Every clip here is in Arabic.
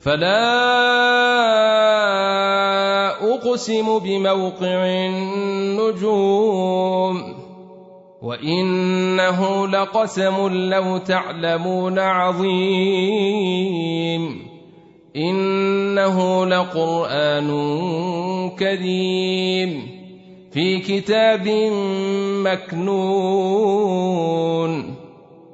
فلا أقسم بموقع النجوم. وإنه لقسم لو تعلمون عظيم. إنه لقرآن كريم. في كتاب مكنون.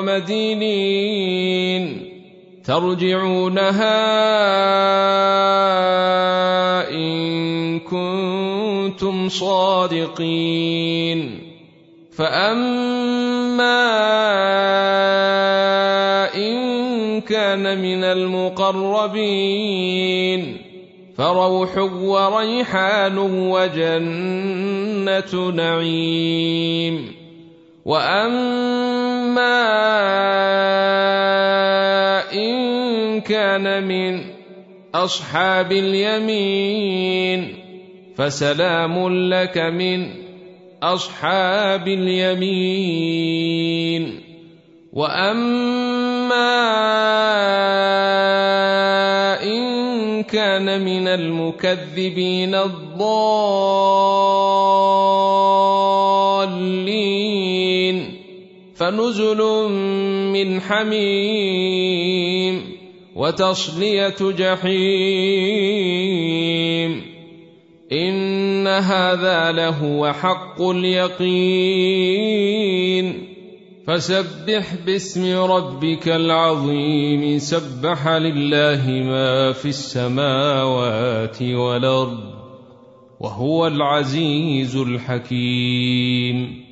مدينين ترجعونها إن كنتم صادقين فأما إن كان من المقربين فروح وريحان وجنة نعيم وأما ان كان من اصحاب اليمين فسلام لك من اصحاب اليمين واما ان كان من المكذبين الضالين فنزل من حميم وتصلية جحيم. إن هذا لهو حق اليقين. فسبح باسم ربك العظيم. سبح لله ما في السماوات والأرض. وهو العزيز الحكيم.